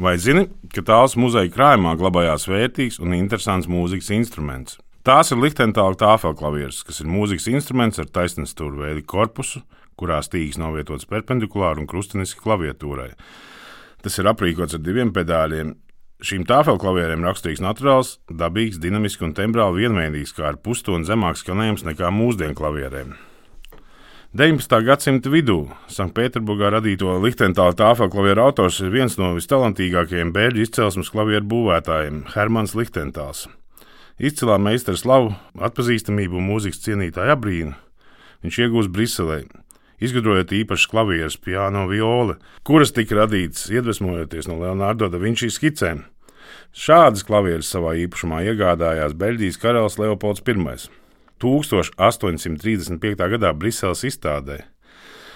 Vai zini, ka tāls muzeja krājumā glabājās vērtīgs un interesants mūzikas instruments? Tās ir Lichtentāla tāfelklavieres, kas ir mūzikas instruments ar taisnstūra veidu korpusu, kurā stīgs novietots perpendikulāri un krustiniski klaviatūrai. Tas ir aprīkots ar diviem pedāļiem. Šīm tāfelklavierēm raksturīgs naturāls, dabīgs, dinamisks un tembrāli vienveidīgs, kā ar pustoni zemāks skanējums nekā mūsdienu klavierēm. 19. gadsimta vidū Sanktpēterburgā radīto Lichtentāla tāfelklavieru autors ir viens no vistalantīgākajiem bēļu izcelsmes klavieru būvētājiem - Hermans Lichtentāls. Izcilā meistara slavu, atpazīstamību un mūzikas cienītāju abrīnu viņš iegūst Briselē, izgudrojot īpašas klavieres, piano violi, kuras tika radītas iedvesmojoties no Leonardo da Vinčī skicēm. Šādas klavieres savā īpašumā iegādājās Beļģijas karalis Leopolds I. 1835. gadā Briseles izstādē.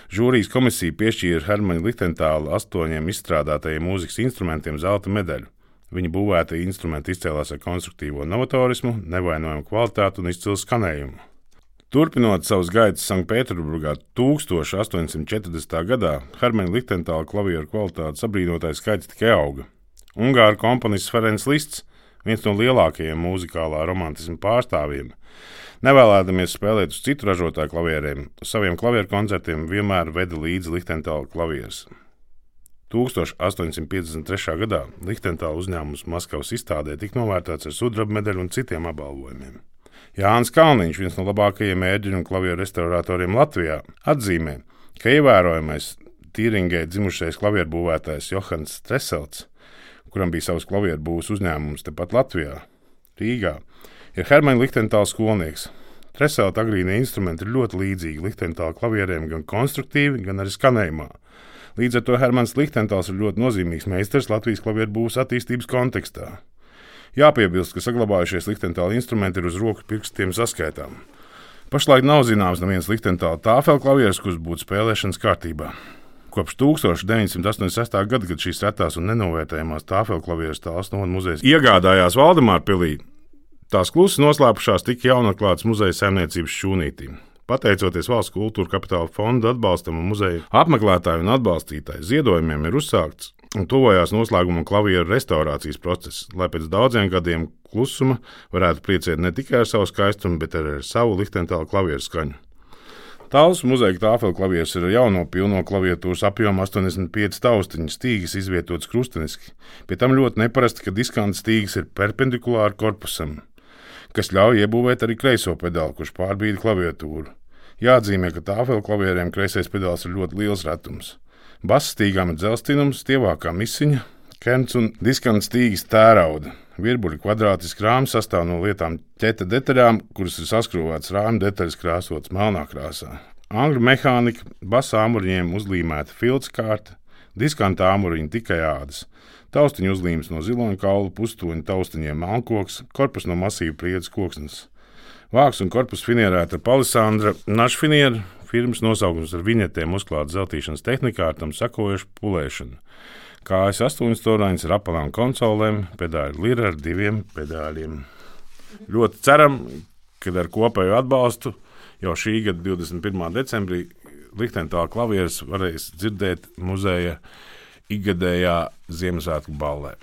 Žūrijas komisija piešķīra Hermanu Lichtentālu astoņiem izstrādātajiem mūzikas instrumentiem zelta medaļu. Viņa būvēta instrumenti izcēlās ar konstruktīvo novatorismu, nevainojumu kvalitāti un izcilu skanējumu. Turpinot savus gaitas Sanktpēterburgā 1840. gadā, Hermana Lichtentāla klavieru kvalitātes abrīnotais skaits tikai auga. Ungāru komponists Ferenc Lists, viens no lielākajiem mūzikālā romantisma pārstāvjiem, Nevēlēdamies spēlēt uz citu ražotāju klavierēm, uz saviem klavieru koncertiem vienmēr veda līdzi Lichtentāla klavieres. 1853. gadā Lichtentāla uzņēmums Maskavas izstādē tika novērtēts ar sudraba medaļu un citiem apbalvojumiem. Jānis Kalniņš, viens no labākajiem ērģeļu un klavieru restauratoriem Latvijā, atzīmē, ka ievērojamais Tīringē dzimušais klavieru būvētājs Johans Treselts, kuram bija savs klavieru būvs uzņēmums tepat Latvijā, Rīgā, ir Hermaņa Lichtentāla skolnieks. Tresēta agrīnie instrumenti ir ļoti līdzīgi Lichtentāla klavierēm gan konstruktīvi, gan arī skanējumā. Līdz ar to Hermans Lichtentāls ir ļoti nozīmīgs meistars Latvijas klavieru būvs attīstības kontekstā. Jāpiebilst, ka saglabājušies Lichtentāla instrumenti ir uz roku pirkstiem saskaitām. Pašlaik nav zināms neviens Lichtentāla tāfēl klavieris, kurš būtu spēlēšanas kārtībā. Kopš 1986. gada, kad šīs retās un nenovērtējamās tāfelklavieres tāls no muzeja iegādājās Valdemāra pilī, Tās klusi noslēpušās tik jaunatklātas muzeja saimniecības šūnītī. Pateicoties valsts kultūra kapitāla fonda atbalstam un muzeja apmeklētāju un atbalstītāju ziedojumiem, ir uzsākts un tuvojās noslēguma klavieru restaurācijas process, lai pēc daudziem gadiem klusuma varētu priecēt ne tikai ar savu skaistumu, bet arī ar savu liktentālu klavieru skaņu. Tāls muzeja tāfelklavieris ir jauno pilno klaviatūras apjoma 85 taustiņu stīgas izvietotas krusteniski. Pie tam ļoti neparasti, ka diskanta stīgas ir perpendikulāri korpusam kas ļauj iebūvēt arī kreiso pedāli, kurš pārbīda klaviatūru. Jāatzīmē, ka tāfēlu klavierēm kreisais pedāls ir ļoti liels retums. Basa stīgām ir dzelztinums, stievākā misiņa, kerns un diskants stīgas tērauda. Virbuļi kvadrātiski rāmi sastāv no lietām ķeta detaļām, kuras ir saskrūvētas rāmi detaļas krāsotas melnā krāsā. Angļu mehānika, basa āmuriņiem uzlīmēta filtra kārta, diskanta āmuriņa tikai ādas. Taustiņu uzlīmes no ziloņa kaula, pustoņa taustiņiem melnkoks, korpus no masīva priedes koksnes. Vāks un korpus finierēta ar palisandra našfinieru, firmas nosaukums ar viņetēm uzklāta zeltīšanas tehnikā ar tam sakojušu pulēšanu. Kājas astoņas stūraņas ar apelām konsolēm, pedāļu lira ar diviem pedāļiem. Ļoti ceram, ka ar kopēju atbalstu jau šī gada 21. decembrī Lichtentāla klavieres varēs dzirdēt muzeja ikgadējā Ziemassvētku ballē.